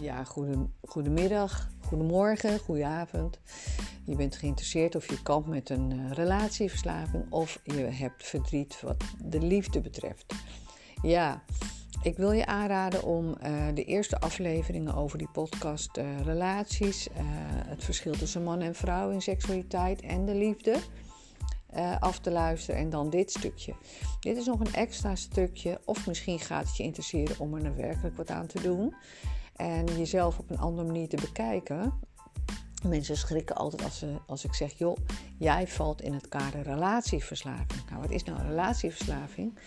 Ja, goede, goedemiddag, goedemorgen, goedenavond. Je bent geïnteresseerd of je kampt met een uh, relatieverslaving of je hebt verdriet wat de liefde betreft. Ja, ik wil je aanraden om uh, de eerste afleveringen over die podcast uh, relaties, het verschil tussen man en vrouw in seksualiteit en de liefde af te luisteren en dan dit stukje. Dit is nog een extra stukje of misschien gaat het je interesseren om er werkelijk wat aan te doen en jezelf op een andere manier te bekijken. Mensen schrikken altijd als, ze, als ik zeg, joh, jij valt in het kader relatieverslaving. Nou, wat is nou relatieverslaving?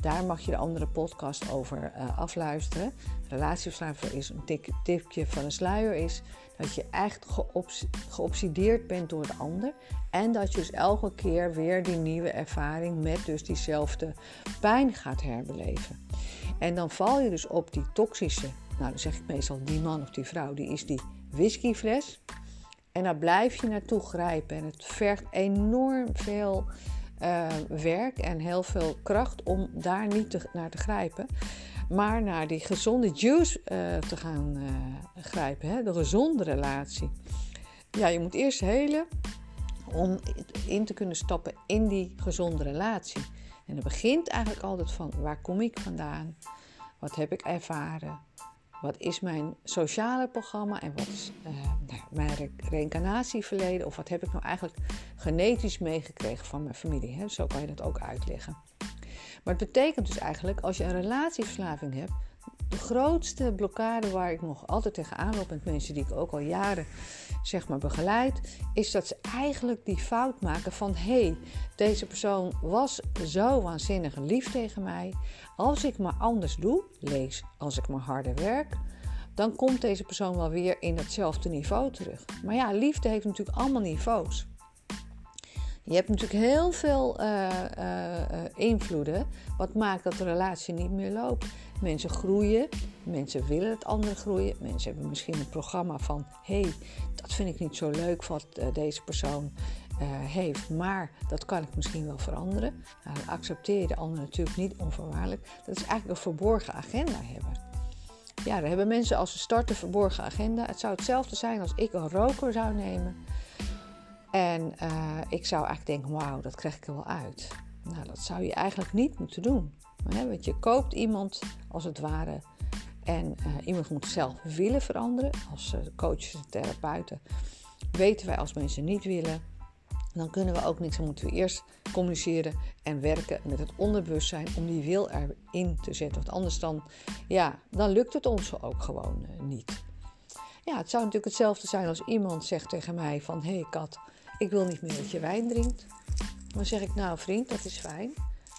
Daar mag je de andere podcast over uh, afluisteren. Relatieverslaving is een tik, tipje van een sluier is dat je echt geobs geobsedeerd bent door de ander. En dat je dus elke keer weer die nieuwe ervaring met dus diezelfde pijn gaat herbeleven. En dan val je dus op die toxische nou, dan zeg ik meestal die man of die vrouw, die is die whiskyfles. En daar blijf je naartoe grijpen. En het vergt enorm veel uh, werk en heel veel kracht om daar niet naar te grijpen. Maar naar die gezonde juice uh, te gaan uh, grijpen. Hè? De gezonde relatie. Ja, je moet eerst helen om in te kunnen stappen in die gezonde relatie. En het begint eigenlijk altijd van waar kom ik vandaan? Wat heb ik ervaren? Wat is mijn sociale programma en wat is uh, nou, mijn reïncarnatieverleden? Of wat heb ik nou eigenlijk genetisch meegekregen van mijn familie? Hè? Zo kan je dat ook uitleggen. Maar het betekent dus eigenlijk, als je een relatieverslaving hebt, de grootste blokkade waar ik nog altijd tegenaan loop met mensen die ik ook al jaren zeg maar begeleid, is dat ze eigenlijk die fout maken van hé, hey, deze persoon was zo waanzinnig lief tegen mij. Als ik maar anders doe, lees als ik maar harder werk, dan komt deze persoon wel weer in hetzelfde niveau terug. Maar ja, liefde heeft natuurlijk allemaal niveaus. Je hebt natuurlijk heel veel uh, uh, invloeden wat maakt dat de relatie niet meer loopt. Mensen groeien, mensen willen het andere groeien. Mensen hebben misschien een programma van: hé, hey, dat vind ik niet zo leuk wat deze persoon heeft, maar dat kan ik misschien wel veranderen. Nou, dan accepteer je de ander natuurlijk niet onvoorwaardelijk. Dat is eigenlijk een verborgen agenda hebben. Ja, daar hebben mensen als ze starten verborgen agenda. Het zou hetzelfde zijn als ik een roker zou nemen en uh, ik zou eigenlijk denken, wauw, dat krijg ik er wel uit. Nou, dat zou je eigenlijk niet moeten doen. Want je koopt iemand als het ware en uh, iemand moet zelf willen veranderen. Als uh, coaches en therapeuten weten wij als mensen niet willen, dan kunnen we ook niks. Dan moeten we eerst communiceren en werken met het onderbewustzijn om die wil erin te zetten. Want anders dan, ja, dan lukt het ons ook gewoon niet. Ja, het zou natuurlijk hetzelfde zijn als iemand zegt tegen mij van... hé hey Kat, ik wil niet meer dat je wijn drinkt. Dan zeg ik, nou vriend, dat is fijn.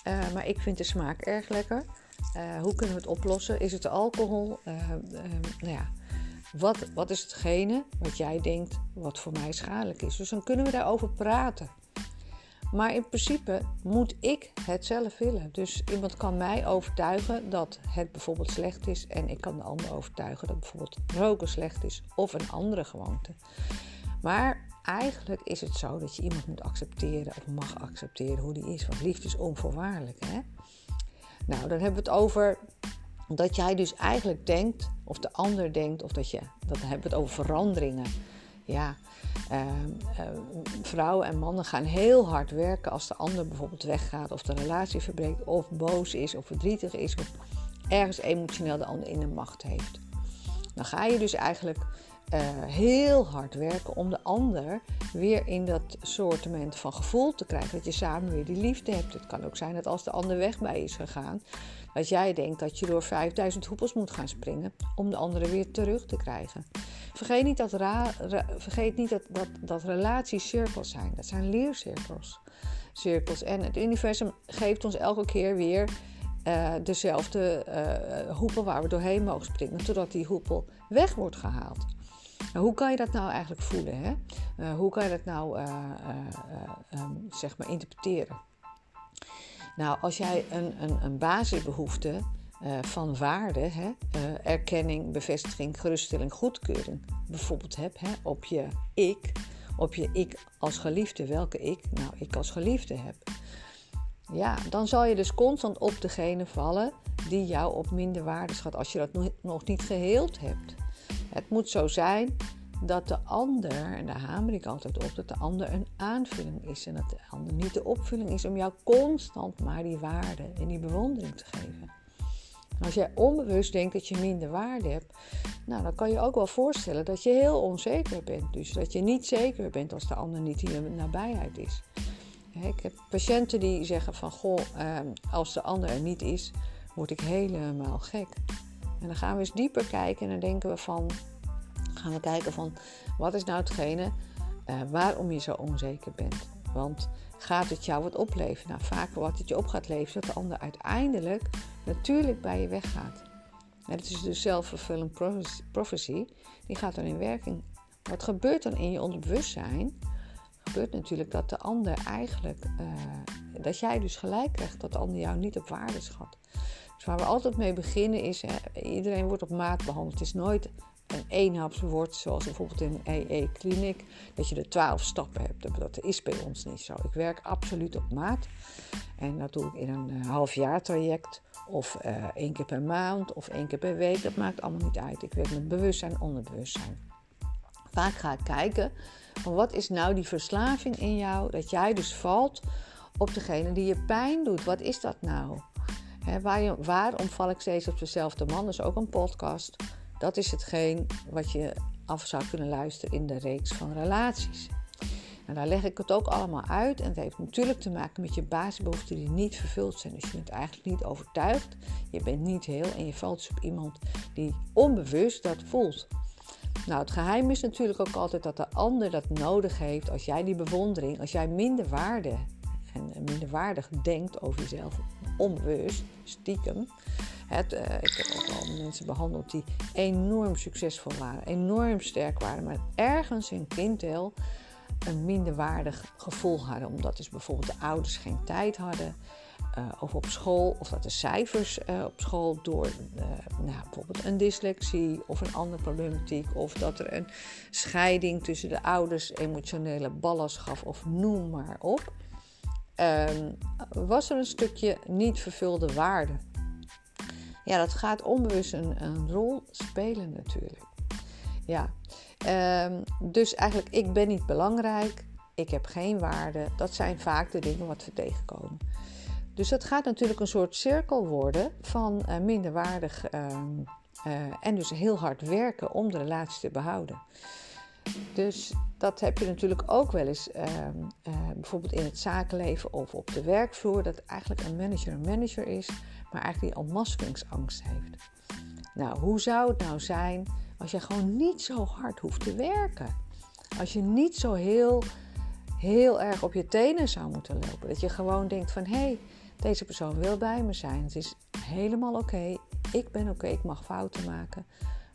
Uh, maar ik vind de smaak erg lekker. Uh, hoe kunnen we het oplossen? Is het de alcohol? Uh, nou ja, wat, wat is hetgene wat jij denkt wat voor mij schadelijk is? Dus dan kunnen we daarover praten. Maar in principe moet ik het zelf willen. Dus iemand kan mij overtuigen dat het bijvoorbeeld slecht is. En ik kan de ander overtuigen dat bijvoorbeeld roken slecht is. Of een andere gewoonte. Maar eigenlijk is het zo dat je iemand moet accepteren of mag accepteren hoe die is. Want liefde is onvoorwaardelijk. Hè? Nou, dan hebben we het over dat jij dus eigenlijk denkt, of de ander denkt, of dat je, dat hebben we het over veranderingen. Ja, uh, uh, vrouwen en mannen gaan heel hard werken als de ander bijvoorbeeld weggaat, of de relatie verbreekt, of boos is, of verdrietig is, of ergens emotioneel de ander in de macht heeft. Dan ga je dus eigenlijk uh, heel hard werken om de ander weer in dat soortement van gevoel te krijgen. Dat je samen weer die liefde hebt. Het kan ook zijn dat als de ander weg bij is gegaan, dat jij denkt dat je door 5000 hoepels moet gaan springen om de andere weer terug te krijgen. Vergeet niet dat, ra, vergeet niet dat, dat, dat relaties cirkels zijn. Dat zijn leercirkels. Cirkels. En het universum geeft ons elke keer weer uh, dezelfde uh, hoepel waar we doorheen mogen springen, totdat die hoepel weg wordt gehaald. Nou, hoe kan je dat nou eigenlijk voelen? Hè? Uh, hoe kan je dat nou uh, uh, um, zeg maar interpreteren? Nou, als jij een, een, een basisbehoefte van waarde, hè, erkenning, bevestiging, geruststelling, goedkeuring, bijvoorbeeld hebt hè, op je ik, op je ik als geliefde, welke ik? Nou, ik als geliefde heb. Ja, dan zal je dus constant op degene vallen die jou op minder waarde schat als je dat nog niet geheeld hebt. Het moet zo zijn dat de ander, en daar hamer ik altijd op, dat de ander een aanvulling is en dat de ander niet de opvulling is om jou constant maar die waarde en die bewondering te geven. Als jij onbewust denkt dat je minder waarde hebt, nou, dan kan je ook wel voorstellen dat je heel onzeker bent. Dus dat je niet zeker bent als de ander niet in je nabijheid is. Ik heb patiënten die zeggen van, goh, ehm, als de ander er niet is, word ik helemaal gek. En dan gaan we eens dieper kijken en dan denken we van, gaan we kijken van, wat is nou hetgene uh, waarom je zo onzeker bent? Want gaat het jou wat opleveren? Nou, vaak wat het je op gaat leveren, dat de ander uiteindelijk natuurlijk bij je weggaat. Het is dus zelfvervullend prophecy, die gaat dan in werking. Wat gebeurt dan in je onderbewustzijn? Gebeurt natuurlijk dat de ander eigenlijk, uh, dat jij dus gelijk krijgt dat de ander jou niet op waarde schat. Dus waar we altijd mee beginnen is, iedereen wordt op maat behandeld. Het is nooit een eenhapswoord, zoals bijvoorbeeld in een EE-kliniek, dat je de twaalf stappen hebt. Dat is bij ons niet zo. Ik werk absoluut op maat. En dat doe ik in een uh, half jaar traject. Of uh, één keer per maand of één keer per week. Dat maakt allemaal niet uit. Ik werk met bewustzijn en onderbewustzijn. Vaak ga ik kijken van wat is nou die verslaving in jou. Dat jij dus valt op degene die je pijn doet. Wat is dat nou? Waar waarom val ik steeds op dezelfde man? Dat is ook een podcast. Dat is hetgeen wat je af zou kunnen luisteren in de reeks van relaties. En daar leg ik het ook allemaal uit. En het heeft natuurlijk te maken met je basisbehoeften die niet vervuld zijn. Dus je bent eigenlijk niet overtuigd. Je bent niet heel en je valt dus op iemand die onbewust dat voelt. Nou, het geheim is natuurlijk ook altijd dat de ander dat nodig heeft als jij die bewondering, als jij minder waarde en minderwaardig denkt over jezelf, onbewust, stiekem. Het, uh, ik heb ook al mensen behandeld die enorm succesvol waren, enorm sterk waren, maar ergens in kindheel een minderwaardig gevoel hadden. Omdat dus bijvoorbeeld de ouders geen tijd hadden. Uh, of op school, of dat de cijfers uh, op school door nou, bijvoorbeeld een dyslexie of een andere problematiek, of dat er een scheiding tussen de ouders emotionele ballast gaf, of noem maar op, ehm, was er een stukje niet vervulde waarde. Ja, dat gaat onbewust een, rol spelen natuurlijk. Ja, Um, dus eigenlijk, ik ben niet belangrijk, ik heb geen waarde. Dat zijn vaak de dingen wat we tegenkomen. Dus dat gaat natuurlijk een soort cirkel worden van uh, minderwaardig uh, uh, en dus heel hard werken om de relatie te behouden. Dus dat heb je natuurlijk ook wel eens, ehm, eh, bijvoorbeeld in het zakenleven of op de werkvloer, dat eigenlijk een manager een manager is, maar eigenlijk die ontmaskeringsangst heeft. Nou, hoe zou het nou zijn als je gewoon niet zo hard hoeft te werken. Als je niet zo heel, heel erg op je tenen zou moeten lopen. Dat je gewoon denkt van hé, hey, deze persoon wil bij me zijn. Het is helemaal oké. Ik ben oké, ik mag fouten maken.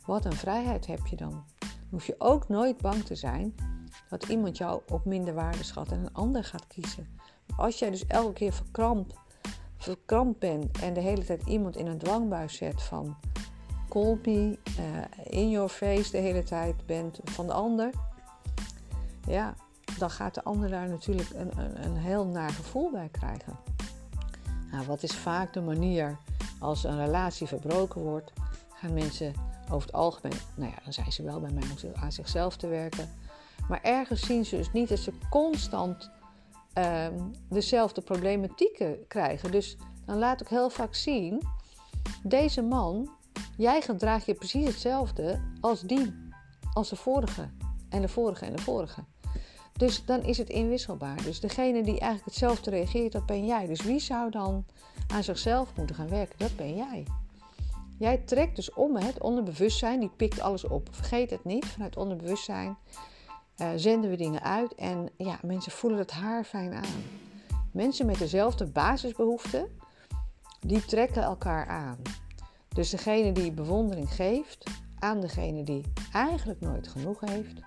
Wat een vrijheid heb je dan. Hoef je ook nooit bang te zijn dat iemand jou op minder waarde schat en een ander gaat kiezen. Als jij dus elke keer verkrampt, verkrampt bent en de hele tijd iemand in een dwangbuis zet van colby, uh, in your face de hele tijd bent van de ander, ja, dan gaat de ander daar natuurlijk een, een, een heel naar gevoel bij krijgen. Nou, wat is vaak de manier als een relatie verbroken wordt? Gaan mensen over het algemeen, nou ja, dan zijn ze wel bij mij om aan zichzelf te werken. Maar ergens zien ze dus niet dat ze constant um, dezelfde problematieken krijgen. Dus dan laat ik heel vaak zien, deze man Jij gedraagt je precies hetzelfde als die, als de vorige en de vorige en de vorige. Dus dan is het inwisselbaar. Dus degene die eigenlijk hetzelfde reageert, dat ben jij. Dus wie zou dan aan zichzelf moeten gaan werken? Dat ben jij. Jij trekt dus om het onderbewustzijn, die pikt alles op. Vergeet het niet, vanuit onderbewustzijn uh, zenden we dingen uit en ja, mensen voelen het haar fijn aan. Mensen met dezelfde basisbehoeften, die trekken elkaar aan. Dus degene die bewondering geeft aan degene die eigenlijk nooit genoeg heeft,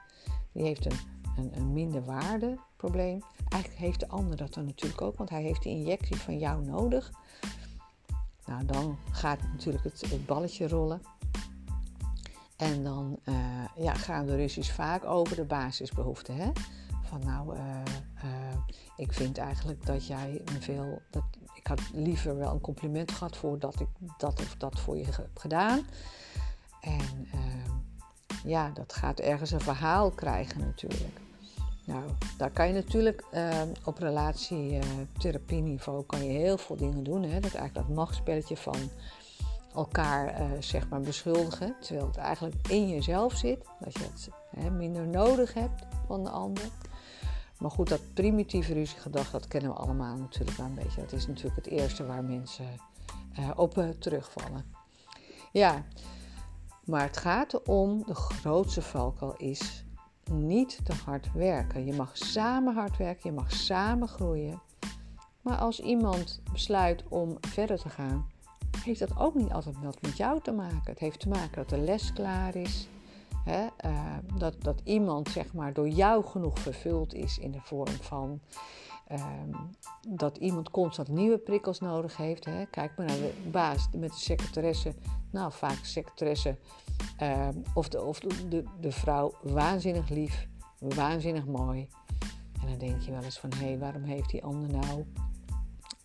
die heeft een, een, een minder waarde probleem. Eigenlijk heeft de ander dat dan natuurlijk ook, want hij heeft die injectie van jou nodig. Nou, dan gaat natuurlijk het, balletje rollen. En dan uh, ja, gaan de ruzies vaak over de basisbehoeften. Hè? Van nou, uh, uh, ik vind eigenlijk dat jij me veel, dat, ik had liever wel een compliment gehad voor dat ik dat of dat voor je heb gedaan. En ja, dat gaat ergens een verhaal krijgen natuurlijk. Nou, daar kan je natuurlijk uh, op relatietherapieniveau kan je heel veel dingen doen. Hè? Dat eigenlijk dat machtspelletje van elkaar uh, zeg maar beschuldigen. Terwijl het eigenlijk in jezelf zit. Dat je het hè, minder nodig hebt van de ander. Maar goed, dat primitieve ruziegedrag, dat kennen we allemaal natuurlijk wel een beetje. Dat is natuurlijk het eerste waar mensen uh, op terugvallen. Ja, maar het gaat erom, de grootste valkuil is niet te hard werken. Je mag samen hard werken, je mag samen groeien. Maar als iemand besluit om verder te gaan, heeft dat ook niet altijd wat met jou te maken. Het heeft te maken dat de les klaar is. Hè? Uh, dat, dat iemand zeg maar, door jou genoeg vervuld is in de vorm van uh, dat iemand constant nieuwe prikkels nodig heeft. Hè? Kijk maar naar de baas met de secretaresse. Nou, vaak secretaresse uh, of, de, of de, de, vrouw waanzinnig lief, waanzinnig mooi. En dan denk je wel eens van, hé, hey, waarom heeft die ander nou,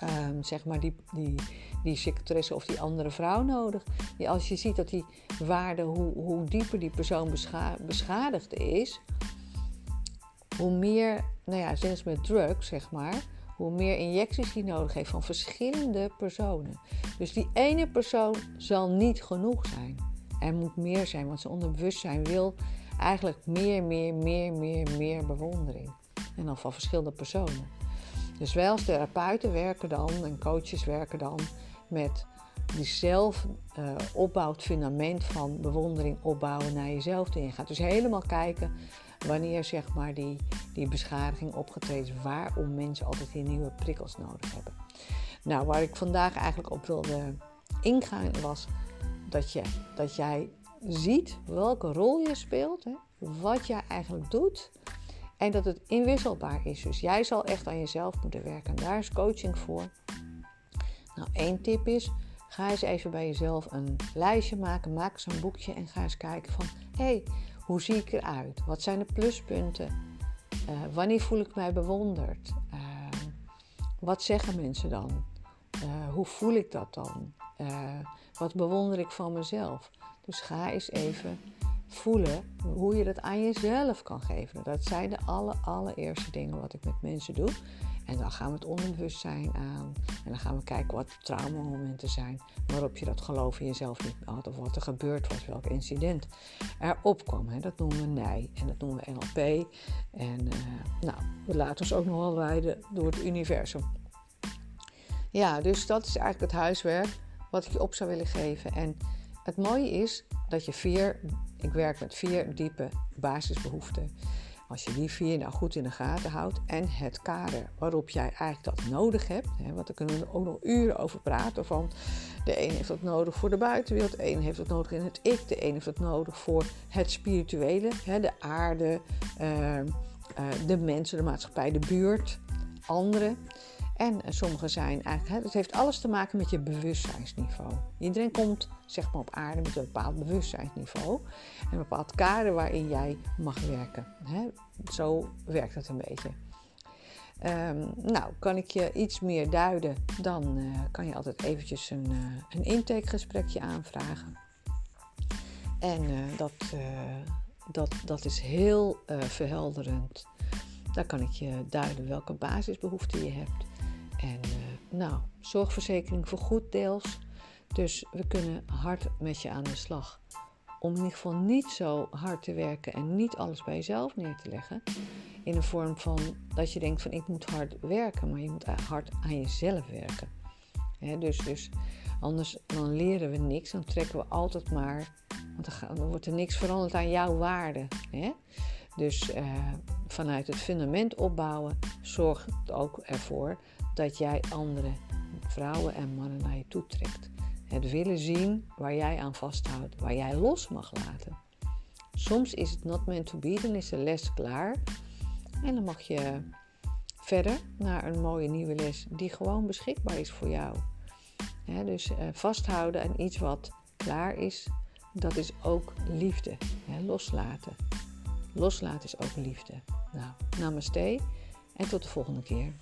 um, zeg maar, die, die, die secretaresse of die andere vrouw nodig? Als je ziet dat die waarde, hoe, hoe dieper die persoon bescha beschadigd is, hoe meer, nou ja, zelfs met drugs, zeg maar, hoe meer injecties die nodig heeft van verschillende personen. Dus die ene persoon zal niet genoeg zijn. Er moet meer zijn, want zijn onderbewustzijn wil eigenlijk meer, meer, meer, meer, meer bewondering. En dan van verschillende personen. Dus wij als therapeuten werken dan en coaches werken dan met die zelf uh, opbouwt fundament van bewondering opbouwen naar jezelf te ingaan. Dus helemaal kijken wanneer zeg maar die, die beschadiging opgetreden is, waarom mensen altijd die nieuwe prikkels nodig hebben. Nou, waar ik vandaag eigenlijk op wilde ingaan was dat, je, dat jij ziet welke rol je speelt, hè, wat jij eigenlijk doet en dat het inwisselbaar is. Dus jij zal echt aan jezelf moeten werken en daar is coaching voor. Nou, één tip is, ga eens even bij jezelf een lijstje maken, maak eens een boekje en ga eens kijken van, hé, hey, hoe zie ik eruit? Wat zijn de pluspunten? Uh, wanneer voel ik mij bewonderd? Uh, wat zeggen mensen dan? Uh, hoe voel ik dat dan? wat bewonder ik van mezelf? Dus ga eens even voelen hoe je dat aan jezelf kan geven. Dat zijn de aller, allereerste dingen wat ik met mensen doe. En dan gaan we het onderbewustzijn aan. En dan gaan we kijken wat traumamomenten zijn. Waarop je dat geloof in jezelf niet had. Of wat er gebeurd was. Welk incident er opkwam. Hè. Dat noemen we NIJ. En dat noemen we NLP. En uh, nou, we laten ons ook nog wel leiden door het universum. Ja, dus dat is eigenlijk het huiswerk wat ik je op zou willen geven. En het mooie is dat je vier, ik werk met vier diepe basisbehoeften. Als je die vier nou goed in de gaten houdt en het kader waarop jij eigenlijk dat nodig hebt, hè, want daar kunnen we ook nog uren over praten. Van de een heeft dat nodig voor de buitenwereld, de een heeft dat nodig in het ik, de een heeft dat nodig voor het spirituele, hè, de aarde, uh, uh, de mensen, de maatschappij, de buurt, anderen. En sommige zijn eigenlijk, het heeft alles te maken met je bewustzijnsniveau. Iedereen komt zeg maar op aarde met een bepaald bewustzijnsniveau. En een bepaald kader waarin jij mag werken. Zo werkt het een beetje. Um, nou, kan ik je iets meer duiden, dan uh, kan je altijd eventjes een, uh, een intakegesprekje aanvragen. En uh, dat, dat, dat is heel verhelderend. Daar kan ik je duiden welke basisbehoeften je hebt. En uh, nou, zorgverzekering vergoedt deels. Dus we kunnen hard met je aan de slag. Om in ieder geval niet zo hard te werken en niet alles bij jezelf neer te leggen. In een vorm van dat je denkt van ik moet hard werken, maar je moet hard aan jezelf werken. dus, dus anders dan leren we niks, dan trekken we altijd maar, want dan, wordt er niks veranderd aan jouw waarde. Dus uh, vanuit het fundament opbouwen zorgt ook ervoor dat jij andere vrouwen en mannen naar je toe trekt. Het willen zien waar jij aan vasthoudt, waar jij los mag laten. Soms is het not meant to be, dan is de les klaar. En dan mag je verder naar een mooie nieuwe les die gewoon beschikbaar is voor jou. dus uh, vasthouden aan iets wat klaar is, dat is ook liefde. loslaten. Loslaten is ook liefde. Nou, namaste en tot de volgende keer.